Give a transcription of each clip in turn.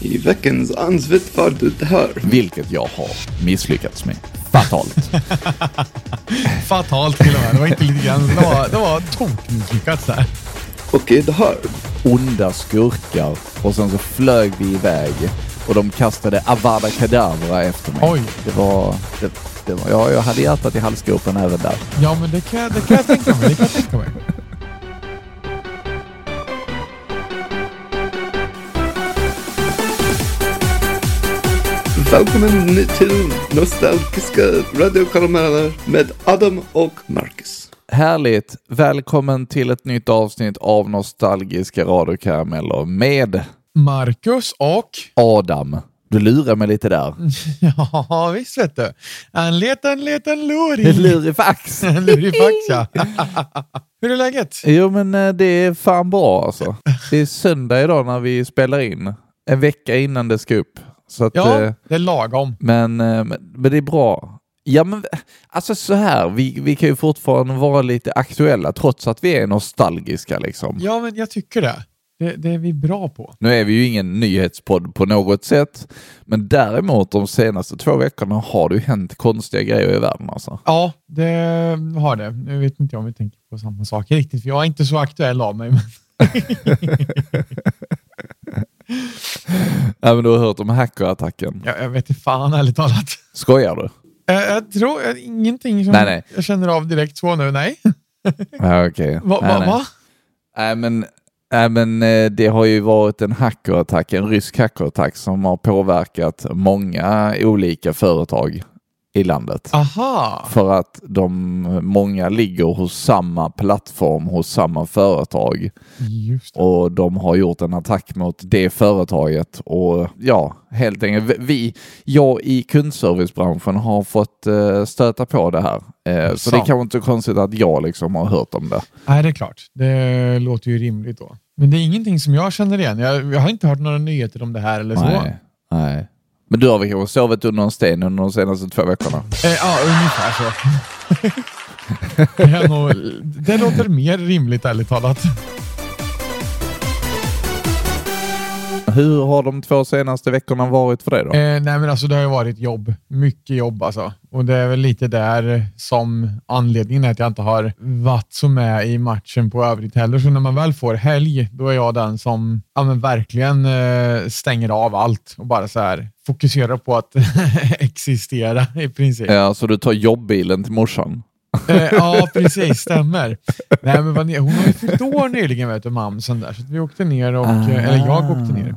I veckans ansvett var det här. Vilket jag har misslyckats med. Fatalt. Fatalt till och med. Det var inte lite grann. Det var, det var tokmisslyckat där. Okej, det här. Onda skurkar och sen så flög vi iväg och de kastade Avada Kedavra efter mig. Oj. Det var... Det, det var ja, jag hade hjärtat i halsgropen även där. Ja, men det kan, jag- det kan jag tänka mig. Det kan jag tänka mig. Välkommen till Nostalgiska radiokarameller med Adam och Marcus. Härligt! Välkommen till ett nytt avsnitt av Nostalgiska radiokarameller med Marcus och... Adam. Du lurar mig lite där. Ja, visst vet du. En liten, liten luring. Lurifax! En lurifax, ja. Hur är läget? Jo men eh, det är fan bra alltså. Det är söndag idag när vi spelar in. En vecka innan det ska upp. Så att, Ja, eh, det är lagom. men, eh, men, men det är bra. Ja men alltså så här, vi, vi kan ju fortfarande vara lite aktuella trots att vi är nostalgiska liksom. Ja, men jag tycker det. Det, det är vi bra på. Nu är vi ju ingen nyhetspodd på något sätt, men däremot de senaste två veckorna har det ju hänt konstiga grejer i världen alltså. Ja, det har det. Nu vet inte jag om vi tänker på samma saker riktigt, för jag är inte så aktuell av mig. Men du har hört om hackerattacken. Jag, jag vet inte fan ärligt talat. Skojar du? Jag, jag tror jag, ingenting som Nej, nej. jag känner av direkt så nu. Nej. Ja, okej. Va, Nej, va, nej. va? Nej men, nej, men eh, det har ju varit en hackerattack, en rysk hackerattack som har påverkat många olika företag i landet. Aha. För att de, många ligger hos samma plattform, hos samma företag och de har gjort en attack mot det företaget och ja, helt enkelt vi, jag i kundservicebranschen har fått eh, stöta på det här. Eh, så det Sant. kan vara inte konstigt att jag liksom har hört om det. Nej, det är klart. Det låter ju rimligt då. Men det är ingenting som jag känner igen. Jag, jag har inte hört några nyheter om det här eller så. Nej, nej. Men du har väl kanske sovit under en sten under de senaste två veckorna? Eh, ja, ungefär så. det, nog, det låter mer rimligt ärligt talat. Hur har de två senaste veckorna varit för dig då? Eh, nej, men alltså det har ju varit jobb. Mycket jobb alltså. Och det är väl lite där som anledningen är att jag inte har varit så med i matchen på övrigt heller. Så när man väl får helg, då är jag den som ja, men verkligen eh, stänger av allt och bara så här fokuserar på att existera i princip. Ja, så du tar jobbbilen till morsan? Eh, ja, precis. Stämmer. Nej, men vad hon har ju fyllt år nyligen, vet du, mamsen där. Så vi åkte ner, och, Ah. eller jag åkte ner.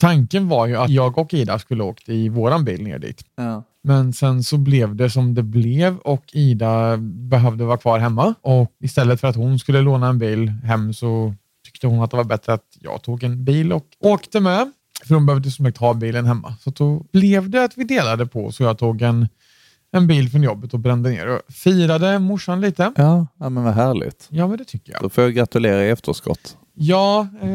Tanken var ju att jag och Ida skulle åkt i våran bil ner dit. Ja. Men sen så blev det som det blev och Ida behövde vara kvar hemma. Och istället för att hon skulle låna en bil hem så tyckte hon att det var bättre att jag tog en bil och åkte med. För hon behövde som sagt ha bilen hemma. Så då blev det att vi delade på så jag tog en, en bil från jobbet och brände ner och firade morsan lite. Ja, ja, men vad härligt. Ja, men det tycker jag. Då får jag gratulera i efterskott. Ja, eh,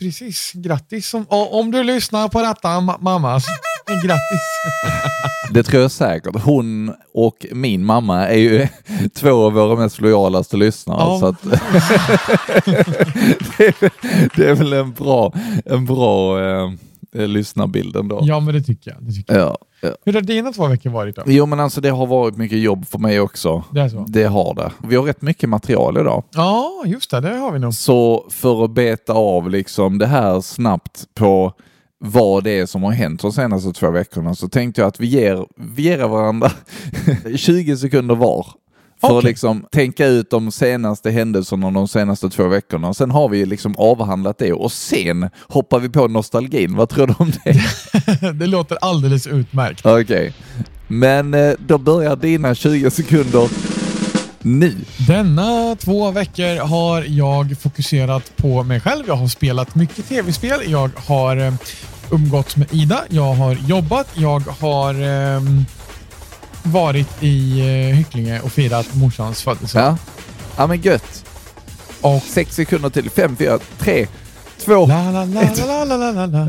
precis. Grattis om, om du lyssnar på detta, ma- mamma. så- Grattis. Det tror jag säkert. Hon och min mamma är ju två av våra mest lojalaste lyssnare. Ja. Så att det, är, väl en bra, en bra eh, lyssnarbild ändå. Ja, men det tycker jag. Det tycker jag. Ja, ja. Hur har dina två veckor varit då? Jo men alltså det har varit mycket jobb för mig också. Det är så? Det har det. Vi har rätt mycket material idag. Ja, just det. Det har vi nog. Så för att beta av liksom det här snabbt på vad det är som har hänt de senaste två veckorna så tänkte jag att vi ger, vi ger varandra 20 sekunder var. För att liksom tänka ut de senaste händelserna de senaste två veckorna. Sen har vi liksom avhandlat det och sen hoppar vi på nostalgin. Vad tror du om det? det låter alldeles utmärkt. Okej. Men eh, då börjar dina 20 sekunder nu. Denna två veckor har jag fokuserat på mig själv. Jag har spelat mycket tv-spel. Jag har eh, umgåtts med Ida. Jag har jobbat. Jag har eh, varit i eh, Hycklinge och firat morsans födelsedag. Ja. ja, men gött. Och sex sekunder till. Fem, fyra, tre, två, la, la, la, ett. La, la, la, la,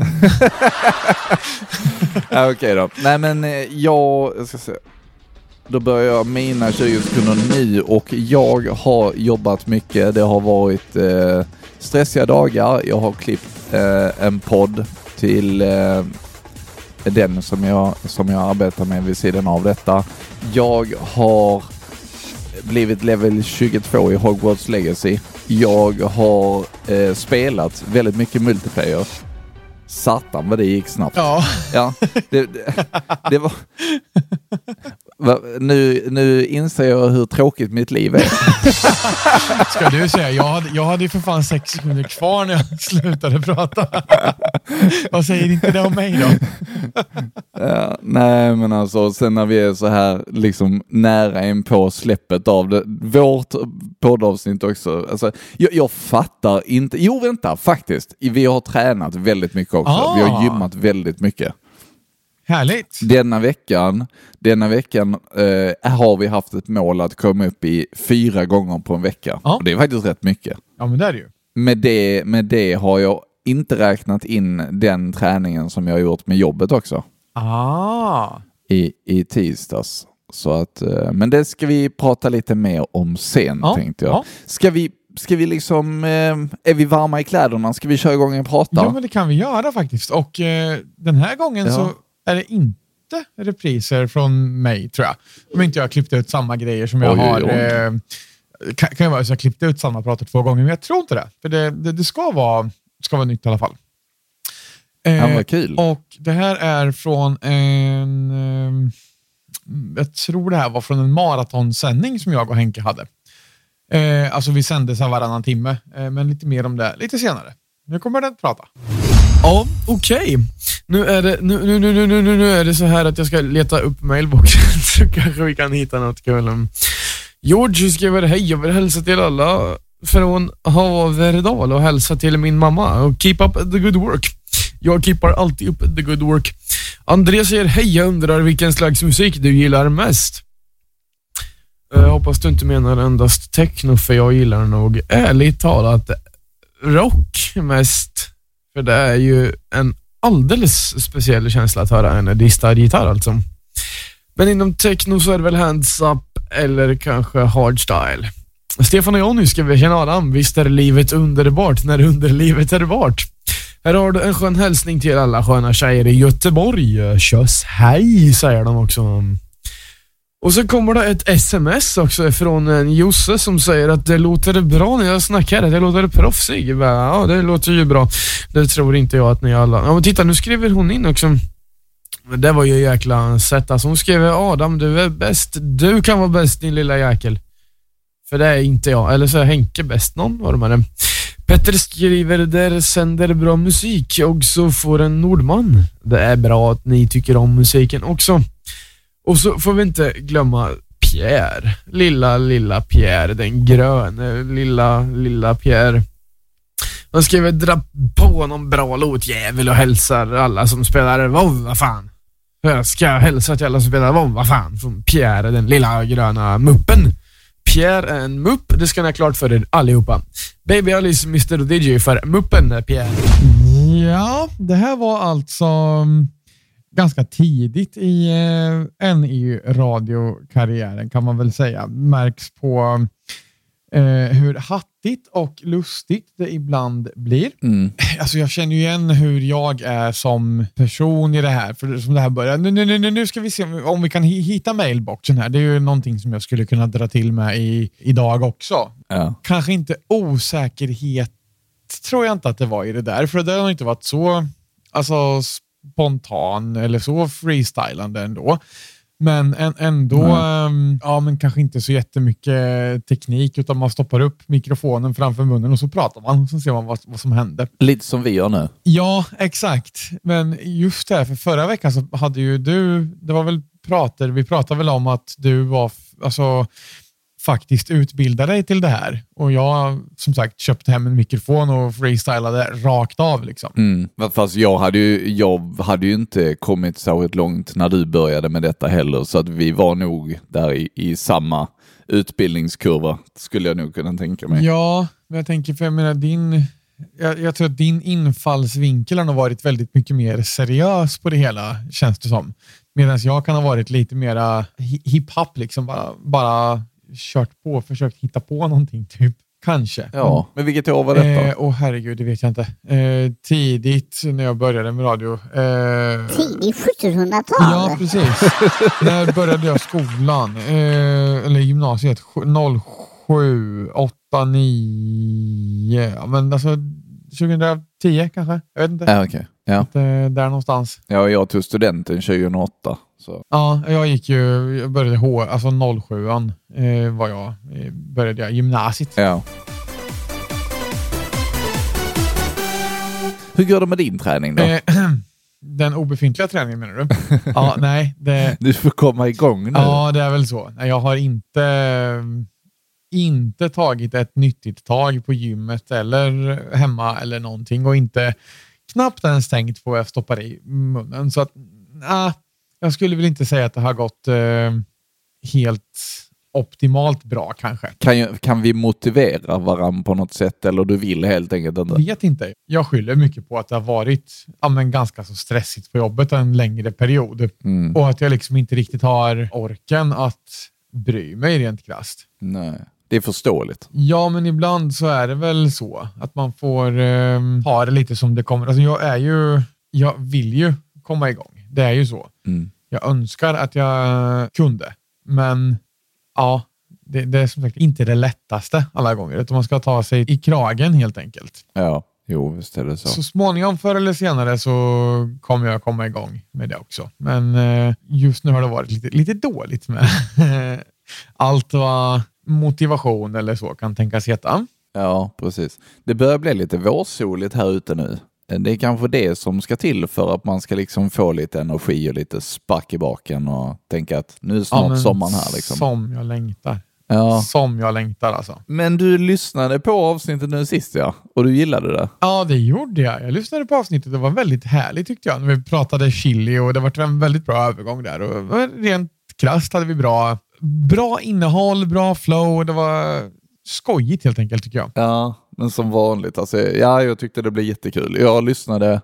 ja, Okej då. Nej, men eh, jag, jag ska se. Då börjar jag mina 20 sekunder nu och jag har jobbat mycket. Det har varit eh, stressiga dagar. Jag har klippt eh, en podd till eh, den som jag, som jag arbetar med vid sidan av detta. Jag har blivit level 22 i Hogwarts Legacy. Jag har eh, spelat väldigt mycket multiplayer. Satan vad det gick snabbt. Ja, Ja, det, det, det var... Va, nu, nu inser jag hur tråkigt mitt liv är. ska du säga. Jag hade, jag hade ju för fan sex sekunder kvar när jag slutade prata. Vad säger inte det om mig då? Ja, nej, men alltså sen när vi är så här liksom nära in på släppet av det, vårt poddavsnitt också. Alltså, jag, jag fattar inte. Jo, vänta, faktiskt. Vi har tränat väldigt mycket också. Ah. Vi har gymmat väldigt mycket. Härligt. Denna veckan, denna veckan eh, har vi haft ett mål att komma upp i fyra gånger på en vecka. Ja. Och det är faktiskt rätt mycket. Ja, men det är det ju. Med det, med det har jag inte räknat in den träningen som jag har gjort med jobbet också Ah. i, i tisdags. Så att, eh, men det ska vi prata lite mer om sen Ja, tänkte jag. ja. Ska vi, ska vi liksom, eh, är vi varma i kläderna? Ska vi köra igång och prata? Ja, men det kan vi göra faktiskt. Och eh, den här gången Ja. så är det inte repriser från mig, tror jag. Om inte jag har klippt ut samma grejer som jag Oj, oj, har... oj. Eh, kan, kan ju vara så jag klippte ut samma pratar två gånger, men jag tror inte det. För det, det, det ska, vara, ska vara nytt i alla fall. Eh, Ja, vad kul. och det här är från en... Eh, jag tror det här var från en maratonsändning som jag och Henke hade. Eh, alltså vi sände så varannan timme, eh, men lite mer om det lite senare. Nu kommer den att prata. Ja, okej. Nu, är det, nu, nu, nu, nu, nu, nu, nu är det så här att jag ska leta upp mailboxen så kanske vi kan hitta något kul. George skriver hej, jag vill hälsa till alla från Haverdal och hälsa till min mamma och keep up the good work. Jag keepar alltid upp the good work. André säger hej, jag undrar vilken slags musik du gillar mest? Eh, jag hoppas du inte menar endast techno för jag gillar nog ärligt talat rock mest. För det är ju en alldeles speciell känsla att höra en distad gitarr alltså. Men inom techno så är det väl hands up eller kanske hardstyle. Stefan och Jonny vi känna Adam, visst är livet underbart när underlivet är bart. Här har du en skön hälsning till alla sköna tjejer i Göteborg. Tjöss hej, säger de också. Och så kommer det ett sms också från en Josse som säger att det låter bra när jag snackar, det låter proffsig. Ja, det låter ju bra. Det tror inte jag att ni alla... Ja, men titta, nu skriver hon in också. Men Det var ju jäkla sätt. Alltså hon skriver Adam, du är bäst. Du kan vara bäst din lilla jäkel. För det är inte jag. Eller så är Henke bäst. Någon var det med det. Petter skriver, där sänder bra musik och så får en Nordman. Det är bra att ni tycker om musiken också. Och så får vi inte glömma Pierre. Lilla, lilla Pierre. Den gröne lilla, lilla Pierre. Han skriver dra på någon bra låtjävel och hälsar alla som spelar WoW, vad fan. Jag ska hälsa till alla som spelar WoW, vad fan. Från Pierre, den lilla gröna muppen. Pierre är en mupp, det ska ni ha klart för er allihopa. Baby Alice, Mr DJ för muppen Pierre. Ja, det här var alltså ganska tidigt i eh, NI-radiokarriären kan man väl säga. Märks på eh, hur hattigt och lustigt det ibland blir. Mm. Alltså jag känner ju igen hur jag är som person i det här. För som det här börjar. Nu, nu, nu, nu- ska vi se om, vi kan hi- hitta mailboxen här. Det är ju någonting som jag skulle kunna dra till med i, idag också. Ja. Kanske inte osäkerhet tror jag inte att det var i det där. För det har inte varit så alltså, spontan eller så freestylande ändå. Men en, ändå, ehm, ja men kanske inte så jättemycket teknik utan man stoppar upp mikrofonen framför munnen och så pratar man och så ser man vad, vad som hände. Lite som vi gör nu. Ja, exakt. Men just det här, för förra veckan så hade ju du, det var väl prater, vi pratade väl om att du var, alltså faktiskt utbildade dig till det här. Och jag som sagt köpte hem en mikrofon och freestylade rakt av liksom. Mm. Fast jag hade, ju, jag hade ju inte kommit så långt när du började med detta heller, så att vi var nog där i, i samma utbildningskurva, skulle jag nog kunna tänka mig. Ja, men jag tänker, för jag menar din, jag, jag tror att din infallsvinkel har varit väldigt mycket mer seriös på det hela, känns det som. Medan jag kan ha varit lite mera hi- hiphop, liksom bara, bara kört på, försökt hitta på någonting typ. kanske. Ja, men vilket år var detta? Eh, Åh herregud, det vet jag inte. Eh, tidigt när jag började med radio. Eh, Tidigt 1700-tal. ja, precis. när började jag skolan? Eh, eller gymnasiet? Sju- 07, 8, 9. Ja, men alltså 2010 kanske? Jag vet inte. Ja, okej. Ja. Eh, där någonstans. ja, jag tog studenten 2008. Så. Ja, jag gick ju, jag började H, alltså 07 an eh, var jag, eh, började jag gymnasiet. Ja. Hur går det med din träning då? Eh, den obefintliga träningen menar du? ja, nej. Det, Du får komma igång nu. ja, det är väl så. Nej, Jag har inte, inte tagit ett nyttigt tag på gymmet eller hemma eller någonting och inte knappt ens tänkt på vad jag stoppar i munnen. Så att, nah, jag skulle väl inte säga att det har gått eh, helt optimalt bra kanske. Kan, kan vi motivera varandra på något sätt eller du vill helt enkelt inte? Vet inte. Jag skyller mycket på att det har varit ja, men ganska så stressigt på jobbet en längre period Mm. och att jag liksom inte riktigt har orken att bry mig rent krasst. Nej, det är förståeligt. Ja, men ibland så är det väl så att man får eh, ha det lite som det kommer. Alltså jag är ju, jag vill ju komma igång. Det är ju så. Mm. Jag önskar att jag kunde, men ja, det, det är som sagt inte det lättaste alla gånger, utan man ska ta sig i kragen helt enkelt. Ja, jo visst är det så. Så småningom, förr eller senare, så kommer jag komma igång med det också. Men eh, just nu har det varit lite, lite dåligt med allt vad motivation eller så kan tänkas heta. Ja, precis. Det börjar bli lite vårsoligt här ute nu. Det är kanske det som ska till för att man ska liksom få lite energi och lite spark i baken och tänka att nu är snart men sommaren här. Liksom. Som jag längtar. Ja. Som jag längtar alltså. Men du lyssnade på avsnittet nu sist ja, och du gillade det. Ja, det gjorde jag. Jag lyssnade på avsnittet. Det var väldigt härligt tyckte jag. När vi pratade chili och det var en väldigt bra övergång där. Och rent krasst hade vi bra, bra innehåll, bra flow. Det var skojigt helt enkelt tycker jag. Ja, men som vanligt. Alltså, ja, jag tyckte det blev jättekul. Jag lyssnade,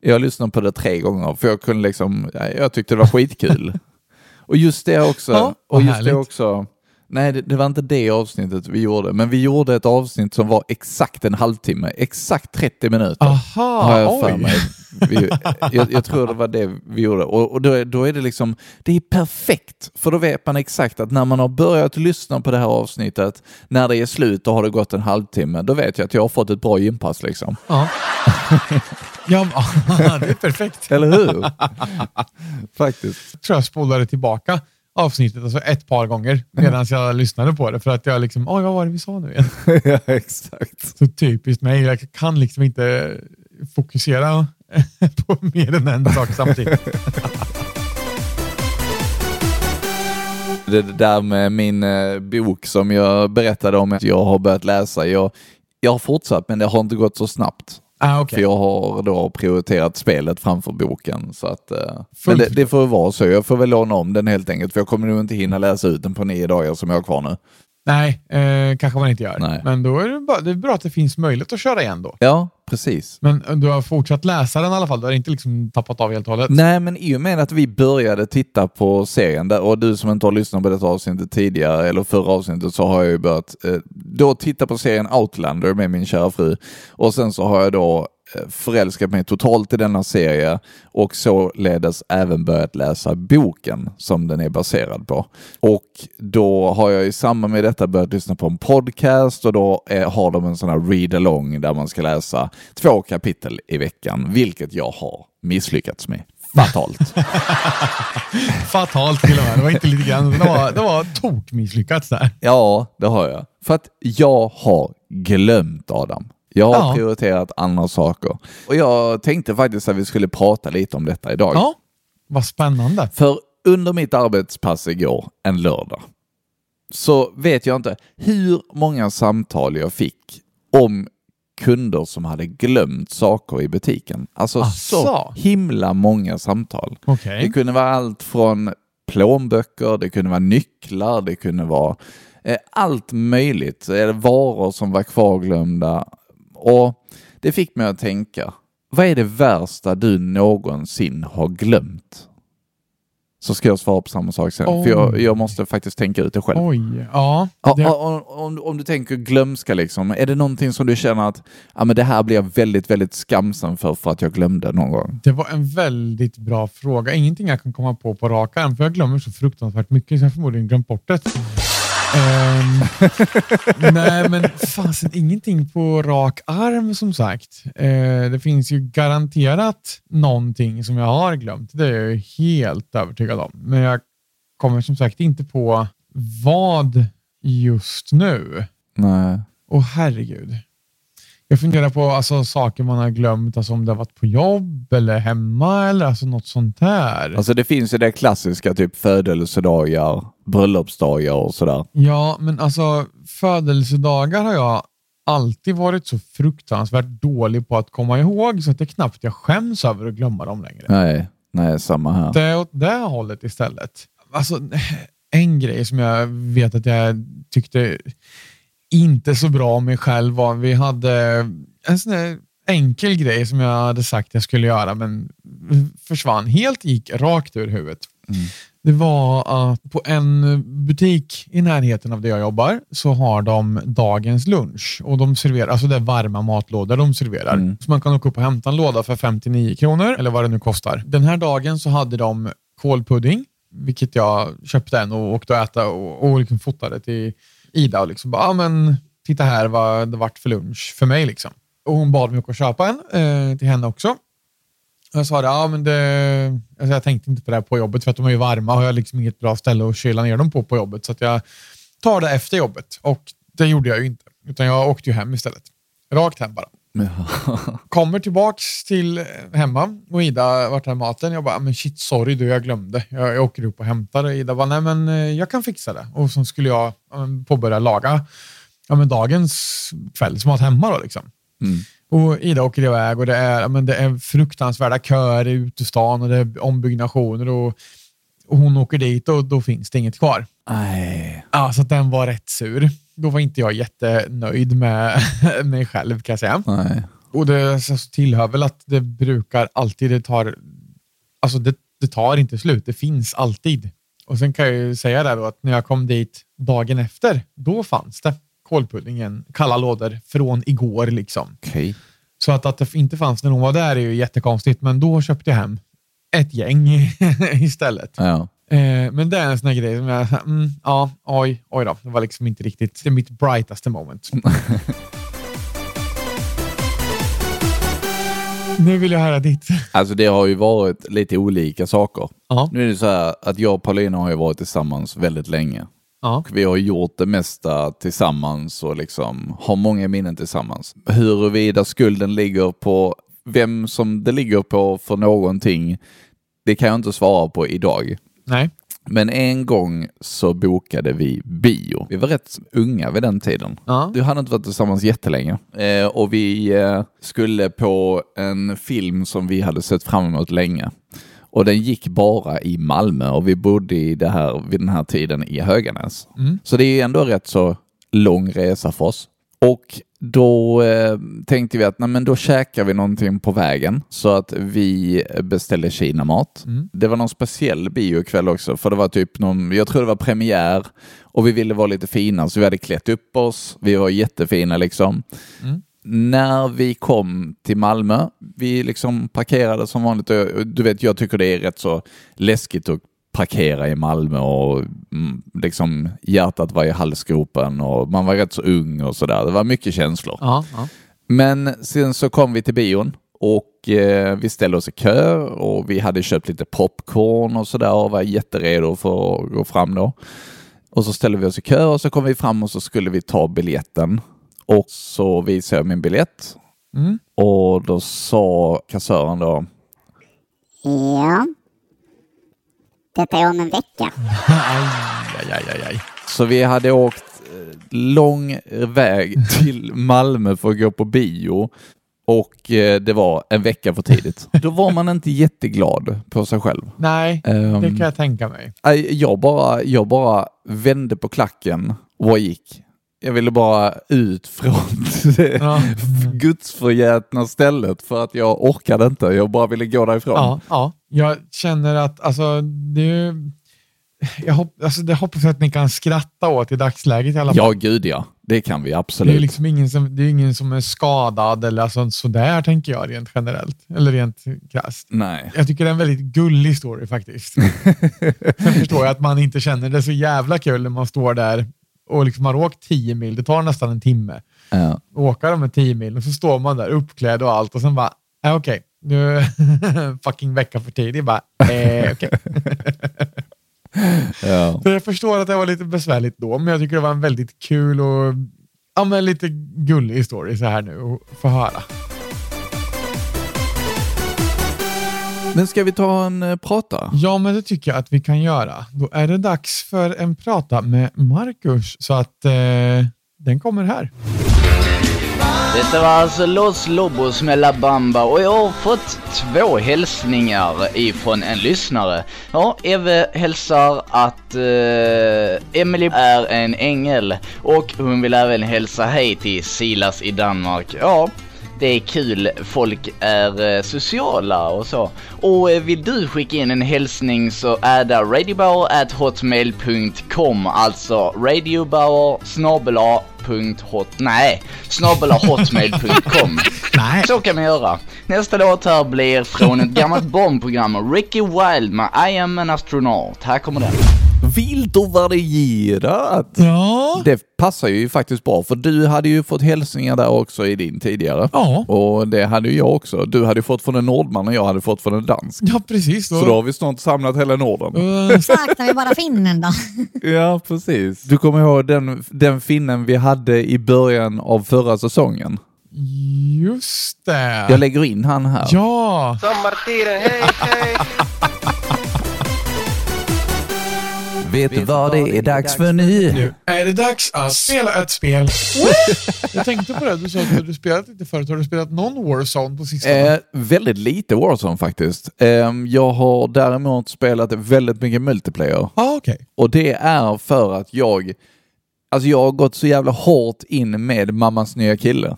jag lyssnade på det tre gånger för jag kunde liksom, ja, jag tyckte det var skitkul. och just det också, Ja, och just det härligt. också, nej det, det var inte det avsnittet vi gjorde, men vi gjorde ett avsnitt som var exakt en halvtimme, exakt 30 minuter. Aha, har jag för mig. Vi, jag, jag tror det var det vi gjorde. Och, och då, är- då är det liksom, det är perfekt. För då vet man exakt att när man har börjat lyssna på det här avsnittet, när det är slut och har det gått en halvtimme, då vet jag att jag har fått ett bra gympass liksom. Ja. ja, det är perfekt. Eller hur? Faktiskt. Jag tror jag spolade tillbaka avsnittet alltså ett par gånger medan jag lyssnade på det för att jag liksom, oj vad var det vi sa nu igen? ja, exakt. Så typiskt mig, jag kan liksom inte fokusera på mer än en sak samtidigt. Det där med min eh, bok som jag berättade om att jag har börjat läsa. Jag, jag har fortsatt men det har inte gått så snabbt. Ah, okay. För jag har då prioriterat spelet framför boken. Så att, eh, men det, det får vara så. Jag får väl låna om den helt enkelt. För jag kommer nog inte hinna läsa ut den på nio dagar som jag har kvar nu. Nej, eh, kanske man inte gör. Nej. Men då är det, bara, det är bra att det finns möjlighet att köra igen då. Ja, precis. Men du har fortsatt läsa den i alla fall? Du har inte liksom tappat av helt och hållet? Nej, men i och med att vi började titta på serien där, och du som inte har lyssnat på detta avsnittet tidigare eller förra avsnittet så har jag ju börjat eh, då titta på serien Outlander med min kära fru och sen så har jag då förälskat mig totalt i denna serie och således även börjat läsa boken som den är baserad på. Och då har jag i samband med detta börjat lyssna på en podcast och då eh, har de en sån här read-along där man ska läsa två kapitel i veckan, vilket jag har misslyckats med. Fatalt. Fatalt till och med. Det var inte lite grann. Det var, det var tokmisslyckats där. ja, det har jag. För att jag har glömt Adam. Jag har Ja. prioriterat andra saker. Och jag tänkte faktiskt att vi skulle prata lite om detta idag. Ja, vad spännande. För under mitt arbetspass igår, en lördag, så vet jag inte hur många samtal jag fick om kunder som hade glömt saker i butiken. Alltså Asså? så himla många samtal. Okej. Det kunde vara allt från plånböcker, det kunde vara nycklar, det kunde vara eh, allt möjligt. Eh, varor som var kvarglömda. Och det fick mig att tänka, vad är det värsta du någonsin har glömt? så ska jag svara på samma sak sen. Oj. För jag, jag måste faktiskt tänka ut det själv. Oj, ja. Ja, Det, om, om, om du tänker glömska, liksom, är det någonting som du känner att ja, men det här blir jag väldigt, väldigt skamsen för för att jag glömde någon gång? det var en väldigt bra fråga. Ingenting jag kan komma på på rak arm, för jag glömmer så fruktansvärt mycket, så jag har förmodligen glömt bort det. Ehm, nej, men fasen, ingenting på rak arm som sagt. Eh, det finns ju garanterat någonting som jag har glömt. Det är jag helt övertygad om. Men jag kommer som sagt inte på vad just nu. Nej. Åh herregud. Jag funderar på alltså, saker man har glömt, alltså om det har varit på jobb eller hemma eller alltså, något sånt här. Alltså det finns ju det klassiska, typ födelsedagar, bröllopsdagar och sådär. Ja, men alltså födelsedagar har jag alltid varit så fruktansvärt dålig på att komma ihåg så att det är knappt jag skäms över att glömma dem längre. Nej, nej, samma här. Det är åt det hållet istället. Alltså, en grej som jag vet att jag tyckte inte så bra om mig själv var vi hade en sån där enkel grej som jag hade sagt jag skulle göra men försvann helt, gick rakt ur huvudet. Det var att på en butik i närheten av där jag jobbar så har de dagens lunch och de serverar, alltså det är varma matlådor de serverar. Mm. Så man kan åka upp och hämta en låda för 59 kronor eller vad det nu kostar. Den här dagen så hade de kålpudding, vilket jag köpte en och åkte och äta och, och liksom fotade till Ida och liksom bara, ah, men titta här vad det vart för lunch för mig liksom. Och hon bad mig åka och köpa en eh, till henne också. Jag sa det, ja, men det, alltså jag tänkte inte på det här på jobbet för att de är ju varma och jag har liksom inget bra ställe att kyla ner dem på på jobbet. Så att jag tar det efter jobbet och det gjorde jag ju inte. Utan jag åkte ju hem istället. Rakt hem bara. Kommer tillbaks till eh, hemma och Ida vart här maten. Jag bara, men shit sorry du, jag glömde. Jag, jag åker upp och hämtar. Ida bara, nej men eh, jag kan fixa det. Och så skulle jag påbörja laga ja, men dagens kvällsmat hemma då liksom. Mm. Och Ida åker iväg och det är, men det är fruktansvärda köer i utestan och det är ombyggnationer och, och hon åker dit och då finns det inget kvar. Nej. Ja, så den var rätt sur. Då var inte jag jättenöjd med mig själv kan jag säga. Nej. Och det tillhör väl att det brukar alltid, det tar, alltså det, det tar inte slut, det finns alltid. Och sen kan jag ju säga där då att när jag kom dit dagen efter, då fanns det kålpuddingen, kalla lådor från igår liksom. Okej. Så att, att det inte fanns när hon var där är ju jättekonstigt, men då köpte jag hem ett gäng istället. Ja. Eh, men det är en sån här grej som jag, mm, ja, oj, oj då, det var liksom inte riktigt, det mitt brightaste moment. nu vill jag höra ditt. Alltså det har ju varit lite olika saker. Ja. Nu är det så här att jag och Paulina har ju varit tillsammans väldigt länge. Och vi har gjort det mesta tillsammans och liksom har många minnen tillsammans. Huruvida skulden ligger på vem som det ligger på för någonting, det kan jag inte svara på idag. Nej. Men en gång så bokade vi bio. Vi var rätt unga vid den tiden. Ja. Du hade inte varit tillsammans jättelänge. Eh, och vi eh, skulle på en film som vi hade sett fram emot länge. Och den gick bara i Malmö och vi bodde i det här, vid den här tiden i Höganäs. Mm. Så det är ändå rätt så lång resa för oss. Och då eh, tänkte vi att nej, men då käkar vi någonting på vägen så att vi beställde kinamat. Mm. Det var någon speciell biokväll också för det var typ någon, jag tror det var premiär och vi ville vara lite fina så vi hade klätt upp oss. Vi var jättefina liksom. Mm. När vi kom till Malmö, vi liksom parkerade som vanligt. Och Du vet, jag tycker det är rätt så läskigt att parkera i Malmö och mm, liksom hjärtat var i halsgropen och man var rätt så ung och sådär. Det var mycket känslor. Ja. ja. Men sen så kom vi till bion och eh, vi ställde oss i kö och vi hade köpt lite popcorn och sådär och var jätteredo för att gå fram då. Och så ställde vi oss i kö och så kom vi fram och så skulle vi ta biljetten. Och så visade jag min biljett Mm. och då sa kassören då Ja. Detta är om en vecka. Aj, aj, aj, aj, aj. Så vi hade åkt eh, lång väg till Malmö för att gå på bio och eh, det var en vecka för tidigt. Då var man inte jätteglad på sig själv. Nej, Ehm, det kan jag tänka mig. nej, jag, bara, jag bara vände på klacken och gick. Jag ville bara ut från det Ja. gudsförgätna stället för att jag orkade inte. Jag bara ville gå därifrån. Ja, ja. Jag känner att alltså, det, jag hopp, alltså, det hoppas att ni kan skratta åt i dagsläget i alla fall. Ja, gud ja. Det kan vi Det är absolut. liksom ingen som, det är ingen som är skadad eller alltså, sådär tänker jag rent generellt. Eller rent krasst. Nej. Jag tycker det är en väldigt gullig story faktiskt. Sen förstår jag att man inte känner det så jävla kul när man står där och liksom har åkt 10 mil. Det tar nästan en timme. Ja. Åka de här 10 mil och så står man där uppklädd och allt och sen bara, äh, okej, nu fucking vecka för tidigt. Bara, eh, okej. Ja. Så jag förstår att det var lite besvärligt då, men jag tycker det var en väldigt kul och ja, men lite gullig story så här nu att få höra. Men ska vi ta en eh, prata? Ja, men det tycker jag att vi kan göra. Då är det dags för en prata med Marcus, så att eh, den kommer här. Detta var alltså Los Lobos med La Bamba och jag har fått två hälsningar ifrån en lyssnare. Ja, Eve hälsar att eh, Emily är en ängel och hon vill även hälsa hej till Silas i Danmark. Ja, det är kul, folk är eh, sociala och så. Och eh, vill du skicka in en hälsning så är det radiobauer.hotmail.com alltså radiobauer snabel nej, snabel hotmail.com. Nej. Så kan man göra. Nästa låt här blir från ett gammalt Bondprogram, Ricky Wild med I am an astronaut. Här kommer den. Vilt och varierat. Ja. Det passar ju faktiskt bra, för du hade ju fått hälsningar där också i din tidigare. Ja. Och det hade ju jag också. Du hade fått från en nordman och jag hade fått från en dansk. Ja, precis. Då. Så då har vi snart samlat hela Norden. Eh, Saknar vi bara finnen då? Ja, precis. Du kommer ihåg den, den finnen vi hade i början av förra säsongen? Just det. Jag lägger in han här. Ja. Vet du vad det är dags för nu? Nu är det dags att spela ett spel. jag tänkte på det, du sa att du spelat lite förut. Har du spelat någon Warzone på sistone? Eh, väldigt lite Warzone faktiskt. Eh, jag har däremot spelat väldigt mycket multiplayer. ah, okej. Och det är för att jag, alltså jag har gått så jävla hårt in med mammas nya kille.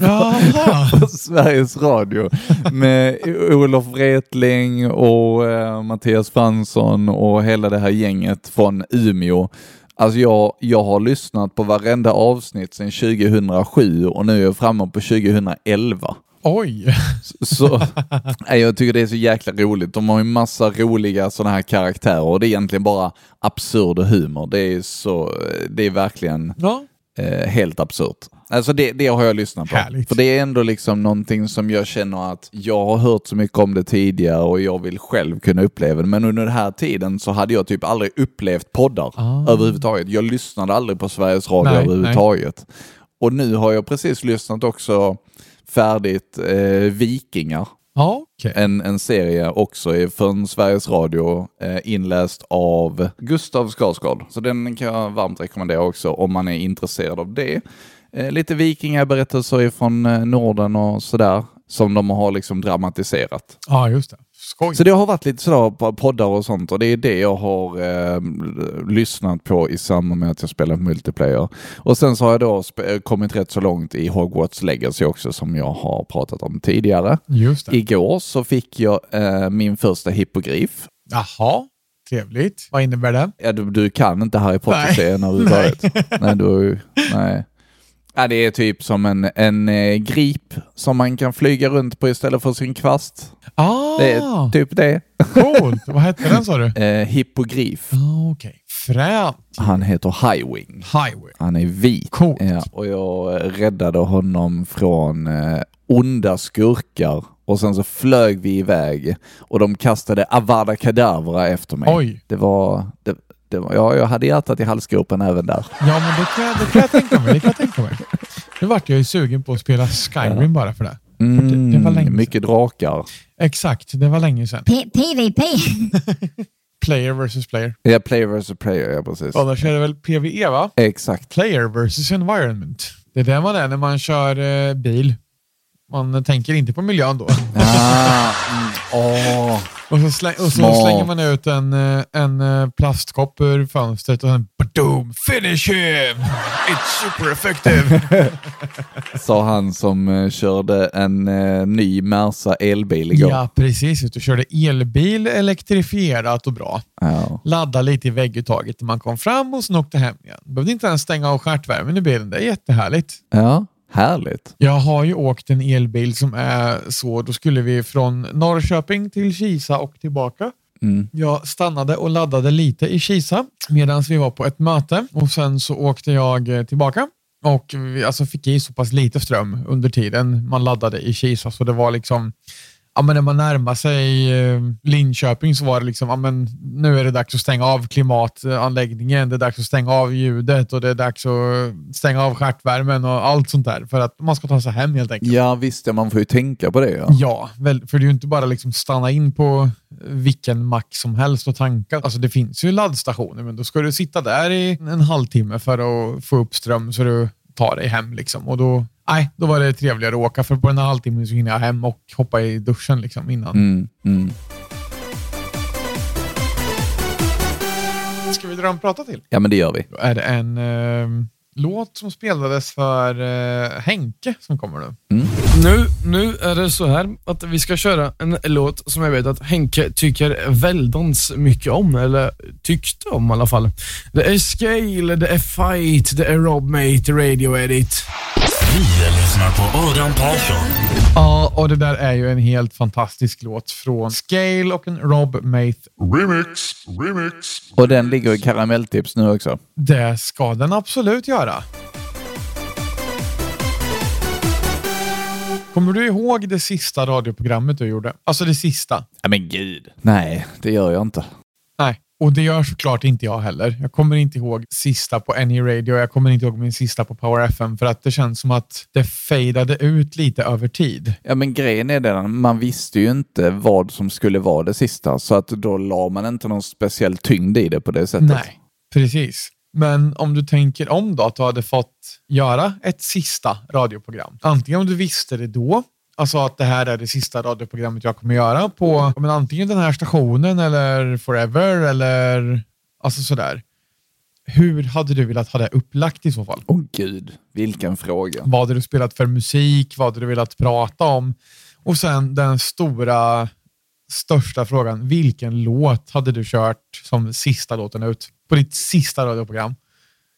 Jaha. på Sveriges Radio med Olof Wretling och eh, Mattias Fransson och hela det här gänget från Umeå. Alltså jag, jag har lyssnat på varenda avsnitt sedan 2007 och nu är jag framme på 2011. Oj. Så nej, jag tycker det är så jäkla roligt. De har ju massa roliga sådana här karaktärer och det är egentligen bara absurd humor. Det är så, det är verkligen Ja. Eh, helt absurt. Alltså det, det har jag lyssnat på. Härligt. För det är ändå liksom någonting som jag känner att jag har hört så mycket om det tidigare och jag vill själv kunna uppleva det. Men under den här tiden så hade jag typ aldrig upplevt poddar Ah. överhuvudtaget. Jag lyssnade aldrig på Sveriges Radio Nej, överhuvudtaget. Och nu har jag precis lyssnat också färdigt eh, Vikingar. Okej. En, en serie också från Sveriges Radio eh, inläst av Gustav Skarsgård. Så den kan jag varmt rekommendera också om man är intresserad av det. Eh, lite vikingaberättelser från eh, Norden och sådär som de har liksom dramatiserat. Ja, just det. Skoj. Så det har varit lite sådär på poddar och sånt och det är det jag har eh, lyssnat på i samband med att jag spelar multiplayer. Och sen så har jag då sp- kommit rätt så långt i Hogwarts Legacy också som jag har pratat om tidigare. Just det. Igår så fick jag eh, min första hippogrif. Jaha, trevligt. Vad innebär det? Ja, du, du kan inte Harry Potter-serien Nej. överhuvudtaget. Nej, du har ju, nej. Ja, det är typ som en, en eh, grip som man kan flyga runt på istället för sin kvast. Ah, Det är typ det. coolt. Vad hette den sa du? Eh, hippogrif. Ah, okej. Fränt. Han heter Highwing. Highway. Han är vit. Coolt. Ja, och jag räddade honom från eh, onda skurkar och sen så flög vi iväg och de kastade Avada Kedavra efter mig. Oj. Det var, det var, ja, jag hade hjärtat i halsgropen även där. Ja, men det kan, jag- det kan jag tänka mig. Det kan jag tänka mig. Nu vart jag ju sugen på att spela Skyrim bara för det. Mm, det var länge sedan. mycket drakar. Exakt, det var länge sedan. P- PVP. Player versus player. Ja, player versus player, ja precis. Annars är det väl PVE va? Exakt. Player versus environment. Det är det man är när man kör eh, bil. Man tänker inte på miljön då. Ah, åh. Och så, släng, och så slänger man ut en, eh, en eh, plastkopp ur fönstret och sen boom, finish him! It's super effective! Sa han som eh, körde en eh, ny Merca elbil igår. ja, precis. Du körde elbil, elektrifierat och bra. Ja. Ladda lite i vägguttaget när man kom fram och sen åkte hem igen. Behövde inte ens stänga av stjärtvärmen i bilen. Det är jättehärligt. ja, härligt. Jag har ju åkt en elbil som är så, då skulle vi från Norrköping till Kisa och tillbaka. Mm. Jag stannade och laddade lite i Kisa medan vi var på ett möte och sen så åkte jag eh, tillbaka och vi alltså fick i så pass lite ström under tiden man laddade i Kisa så det var liksom Ja, men när man närmar sig eh, Linköping så var det liksom, ja, men nu är det dags att stänga av klimatanläggningen, det är dags att stänga av ljudet och det är dags att stänga av stjärtvärmen och allt sånt där för att man ska ta sig hem helt enkelt. Ja visst, ja, man får ju tänka på det. Ja. Ja, för det är ju inte bara liksom stanna in på vilken mack som helst och tanka. Alltså det finns ju laddstationer, men då ska du sitta där i en halvtimme för att få upp ström så du tar dig hem. Liksom. Och då, nej, då var det trevligare att åka, för på den här halvtimmen så hinner jag hem och hoppa i duschen liksom, innan. Mm, mm. Ska vi dra en prata till? ja men det gör vi. Då är det en eh, låt som spelades för eh, Henke som kommer nu. Nu, nu är det så här att vi ska köra en låt som jag vet att Henke tycker väldans mycket om, eller tyckte om i alla fall. Det är Scale, det är Fight, det är Rob Mate, Radio Edit. Vi lyssnar på Adam Persson. Ja, och det där är ju en helt fantastisk låt från Scale och en Rob Maith. Remix, remix. Och den ligger i karamelltips nu också. Det ska den absolut göra. Kommer du ihåg det sista radioprogrammet du gjorde? Alltså det sista? Ja men gud. Nej, det gör jag inte. Nej, och det gör såklart inte jag heller. Jag kommer inte ihåg sista på Any Radio. Jag kommer inte ihåg min sista på Power FM för att det känns som att det fejdade ut lite över tid. Ja men grejen är den, man visste ju inte vad som skulle vara det sista så att då la man inte någon speciell tyngd i det på det sättet. Nej, precis. Men om du tänker om då, att du hade fått göra ett sista radioprogram. Antingen om du visste det då, alltså att det här är det sista radioprogrammet jag kommer göra på men antingen den här stationen eller forever eller alltså sådär. Hur hade du velat ha det upplagt i så fall? Åh gud, vilken fråga. Vad hade du spelat för musik? Vad hade du velat prata om? Och sen den stora, största frågan. Vilken låt hade du kört som sista låten ut på ditt sista radioprogram?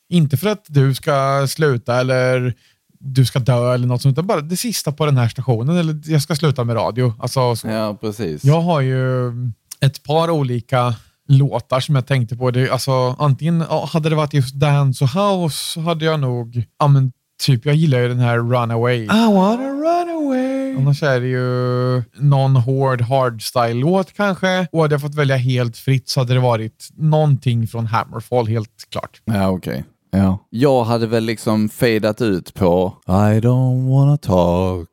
Inte för att du ska sluta eller du ska dö eller något sånt, utan bara det sista på den här stationen eller jag ska sluta med radio. Alltså, så. Ja, precis. Jag har ju ett par olika låtar som jag tänkte på. Det, alltså, antingen hade det varit just Dance och House hade jag nog, ja men typ jag gillar ju den här Runaway. I wanna run away. Annars är det ju någon hård hardstyle-låt kanske. Och hade jag fått välja helt fritt så hade det varit någonting från Hammerfall helt klart. Ja, okej. Ja. Jag hade väl liksom fadat ut på I don't wanna talk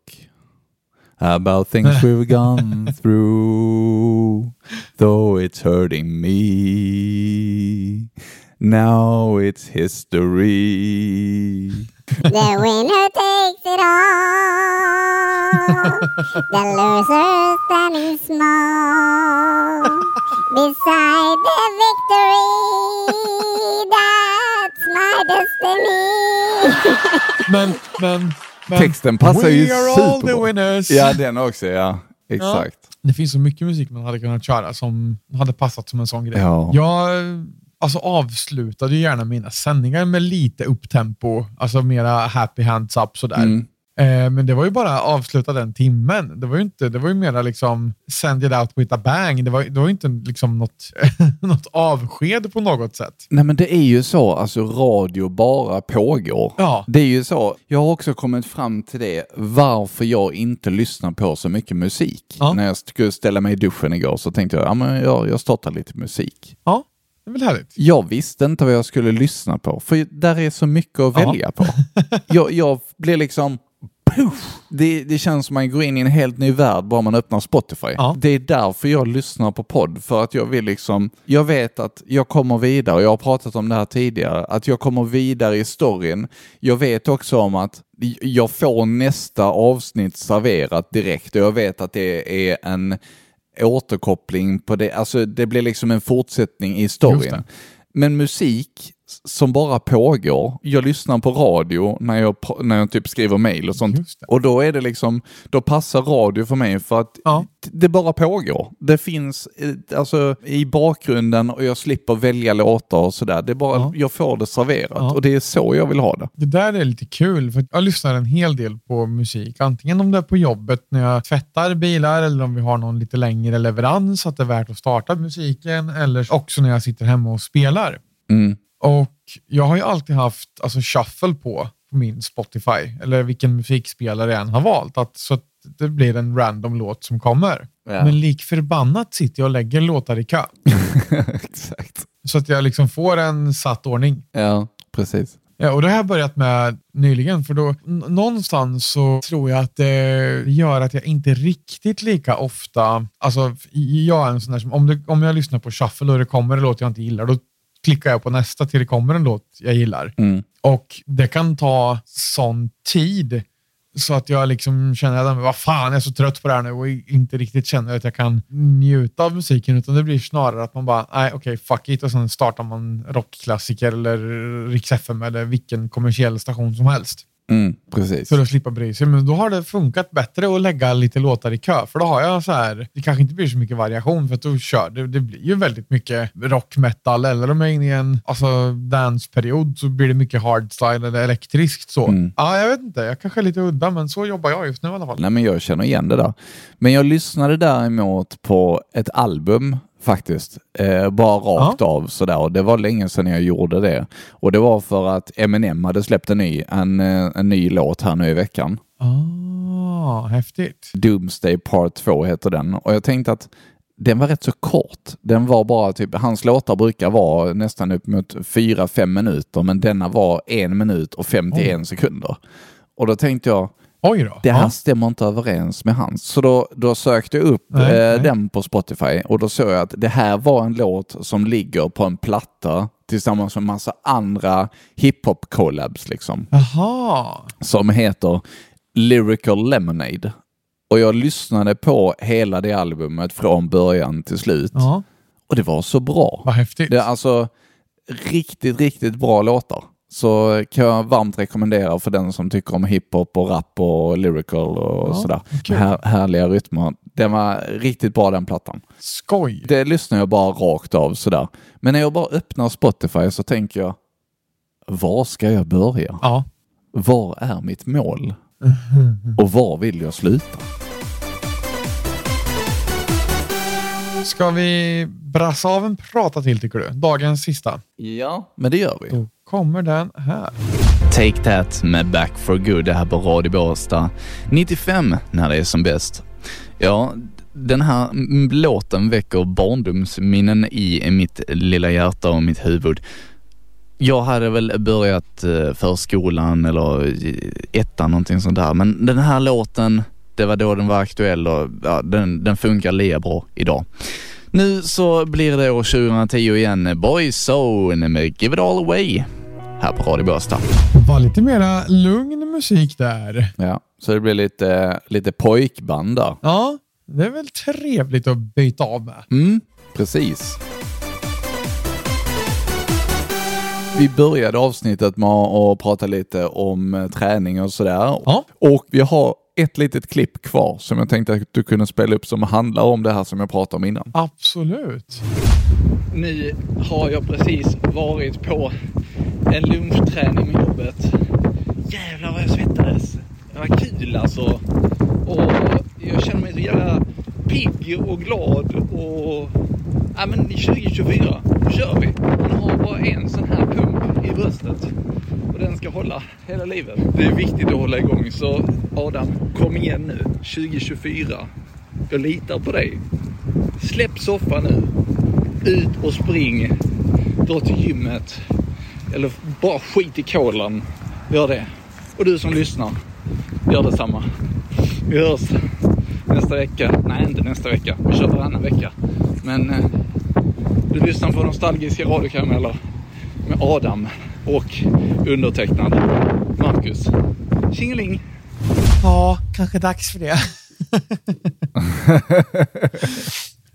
about things we've gone through though it's hurting me now it's history The winner takes it all. The loser standing small. Beside the victory. That's my destiny. Men, men, men Texten passar ju superbra. Ja, den också, ja. Exakt. Det finns så mycket musik man hade kunnat köra som hade passat som en sån grej. Ja. Jag alltså, avslutade gärna mina sändningar med lite upptempo, alltså mera happy hands up sådär. Mm. Eh, men det var ju bara avsluta den timmen. Det var ju, inte, det var ju mera liksom send it out with a bang. Det var, det var inte liksom något, något avsked på något sätt. Nej men det är ju så, alltså radio bara pågår. Ja. Det är ju så. Jag har också kommit fram till det, varför jag inte lyssnar på så mycket musik. Ja. När jag skulle ställa mig i duschen igår så tänkte jag, ja men jag, jag startar lite musik. Ja, det är väl härligt. Jag visste inte vad jag skulle lyssna på, för där är så mycket att Ja. välja på. jag, jag blir liksom Puff! Det, det känns som man går in i en helt ny värld bara man öppnar Spotify. Ja. Det är därför jag lyssnar på podd, för att jag vill liksom, jag vet att jag kommer vidare, och jag har pratat om det här tidigare, att jag kommer vidare i storyn. Jag vet också om att jag får nästa avsnitt serverat direkt och jag vet att det är en återkoppling på det. Alltså det blir liksom en fortsättning i storyn. Men musik som bara pågår. Jag lyssnar på radio när jag, när jag typ skriver mail och sånt. Och då är det liksom, då passar radio för mig för att Ja. det bara pågår. Det finns eh, alltså i bakgrunden och jag slipper välja låtar och sådär. Det är bara, Ja. jag får det serverat Ja. och det är så jag vill ha det. Det där är lite kul, för jag lyssnar en hel del på musik. Antingen om det är på jobbet när jag tvättar bilar eller om vi har någon lite längre leverans, att det är värt att starta musiken. Eller också när jag sitter hemma och spelar. Mm. Och jag har ju alltid haft alltså, shuffle på, på min Spotify, eller vilken musikspelare jag än har valt. Att, så att det blir en random låt som kommer. Ja. Men lik förbannat sitter jag och lägger låtar i kö. Exakt. Så att jag liksom får en satt ordning. Ja, precis. Ja, och det har jag börjat med nyligen, för då någonstans så tror jag att det gör att jag inte riktigt lika ofta, alltså jag är en sån där som, om, det, om jag lyssnar på shuffle och det kommer en låt jag inte gillar, då klickar jag på nästa till det kommer en låt jag gillar. Mm. Och det kan ta sån tid så att jag liksom känner att vad fan, jag är så trött på det här nu och inte riktigt känner att jag kan njuta av musiken utan det blir snarare att man bara, nej okej, fuck it och sen startar man rockklassiker eller Rix FM eller vilken kommersiell station som helst Mm, precis. för att slippa bry sig. Men då har det funkat bättre att lägga lite låtar i kö för då har jag så här, det kanske inte blir så mycket variation för att då kör det, det blir ju väldigt mycket rock metal eller om jag är inne i en alltså, dansperiod så blir det mycket hardstyle eller elektriskt så. Mm. Ja, jag vet inte, jag kanske är lite udda men så jobbar jag just nu i alla fall. Nej, men jag känner igen det där. Men jag lyssnade däremot på ett album faktiskt. Eh, bara rakt av sådär. Och det var länge sedan jag gjorde det. Och det var för att Eminem hade släppt en ny, en, eh, en ny låt här nu i veckan. Ah, häftigt. Doomsday Part 2 heter den. Och jag tänkte att den var rätt så kort. Den var bara typ, hans låtar brukar vara nästan upp mot 4-5 minuter, men denna var en minut och 51 sekunder. Och då tänkte jag, Oj då. det här Ja. stämmer inte överens med hans. Så då, då sökte jag upp Nej, eh, nej. den på Spotify och då såg jag att det här var en låt som ligger på en platta tillsammans med massa andra hiphop-collabs liksom. Jaha. Som heter Lyrical Lemonade. Och jag lyssnade på hela det albumet från början till slut. Ja, Och det var så bra. vad häftigt. Det är alltså riktigt, riktigt bra låtar. Så kan jag varmt rekommendera för den som tycker om hiphop och rap och lyrical och Ja, sådär. kul. Här, härliga rytmer. Den var riktigt bra den plattan. Skoj. Det lyssnar jag bara rakt av sådär. Men när jag bara öppnar Spotify så tänker jag, var ska jag börja? Ja. Var är mitt mål? Och var vill jag sluta? Ska vi brassa av en prata till tycker du? Dagens sista. Ja, men det gör vi. Då kommer den här. Take That med Back for Good det här på Radio Båstad 95 när det är som bäst. Ja, den här låten väcker barndomsminnen i mitt lilla hjärta och mitt huvud. Jag hade väl börjat eh, förskolan eller i ettan någonting sånt där men den här låten, det var då den var aktuell och ja, den, den funkar lika bra idag. Nu så blir det år 2010 igen, Boyzone med Give It All Away här på Radio Båstad. Var lite mera lugn musik där. Ja, så det blir lite, lite pojkband där. Ja, det är väl trevligt att byta av med. Mm, precis. Vi började avsnittet med att prata lite om eh, träning och sådär. Ja. Och vi har ett litet klipp kvar som jag tänkte att du kunde spela upp som handlar om det här som jag pratade om innan. Absolut. Nu har jag precis varit på en lunchträning med jobbet. Jävlar vad jag svettades. Det var kul alltså. Och jag känner mig så jävla pigg och glad och... Ja men 2024, nu kör vi. Man har bara en sån här pump i bröstet. Och den ska hålla hela livet. Det är viktigt att hålla igång så Adam, kom igen nu. 2024. Jag litar på dig. Släpp soffan nu ut och spring. Dra till gymmet. Eller bara skit i kolan. Gör det. Och du som lyssnar, gör detsamma. Vi hörs nästa vecka. Nej, inte nästa vecka. Vi kör varannan vecka. Men eh, du lyssnar på nostalgiska radiokarameller med Adam och undertecknad Marcus. Tjingeling! Ja, kanske dags för det.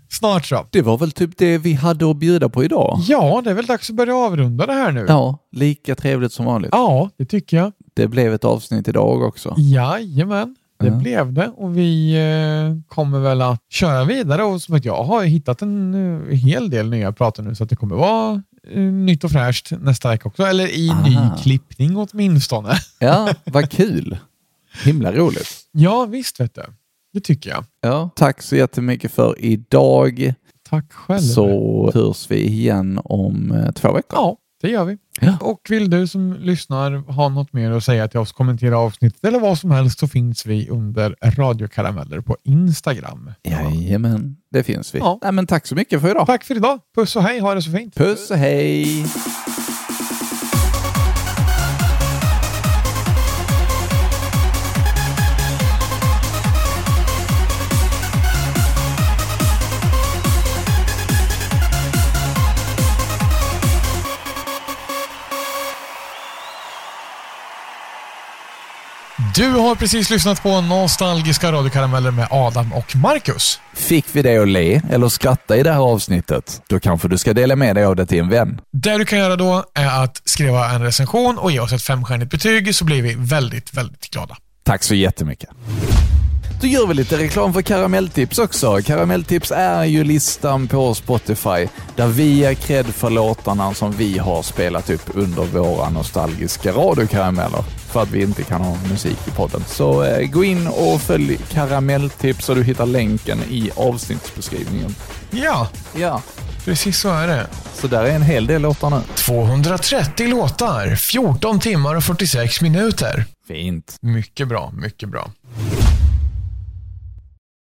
snart så. Det var väl typ det vi hade att bjuda på idag? Ja, det är väl dags att börja avrunda det här nu. Ja, lika trevligt som vanligt. Ja, det tycker jag. Det blev ett avsnitt idag också. Jajamän, det blev det och vi eh, kommer väl att köra vidare och som att jag har hittat en eh, hel del nya pratar nu så att det kommer vara eh, nytt och fräscht nästa vecka också. Eller i ny Aha. klippning åtminstone. Ja, vad kul. Himla roligt. Ja, visst vet du. Det tycker jag. Ja, tack så jättemycket för idag. Tack själv. Så hörs vi igen om två veckor. Ja, det gör vi. Ja. Och vill du som lyssnar ha något mer att säga till oss, kommentera avsnittet eller vad som helst så finns vi under radiokarameller på Instagram. Jajamän, det finns vi. Ja. Nej, men tack så mycket för idag. Tack för idag. Puss och hej, ha det så fint. Puss och hej! Du har precis lyssnat på Nostalgiska radiokarameller med Adam och Marcus. Fick vi dig att le eller skratta i det här avsnittet? Då kanske du ska dela med dig av det till en vän. Det du kan göra då är att skriva en recension och ge oss ett femstjärnigt betyg så blir vi väldigt, väldigt glada. Tack så jättemycket. Då gör vi lite reklam för Karamelltips också. Karamelltips är ju listan på Spotify där vi ger cred för låtarna som vi har spelat upp under våra nostalgiska radiokarameller för att vi inte kan ha musik i podden. Så eh, gå in och följ Karamelltips och du hittar länken i avsnittsbeskrivningen. Ja, Ja, precis så är det. så där är en hel del låtar nu. 230 låtar, 14 timmar och 46 minuter. Fint. Mycket bra, mycket bra.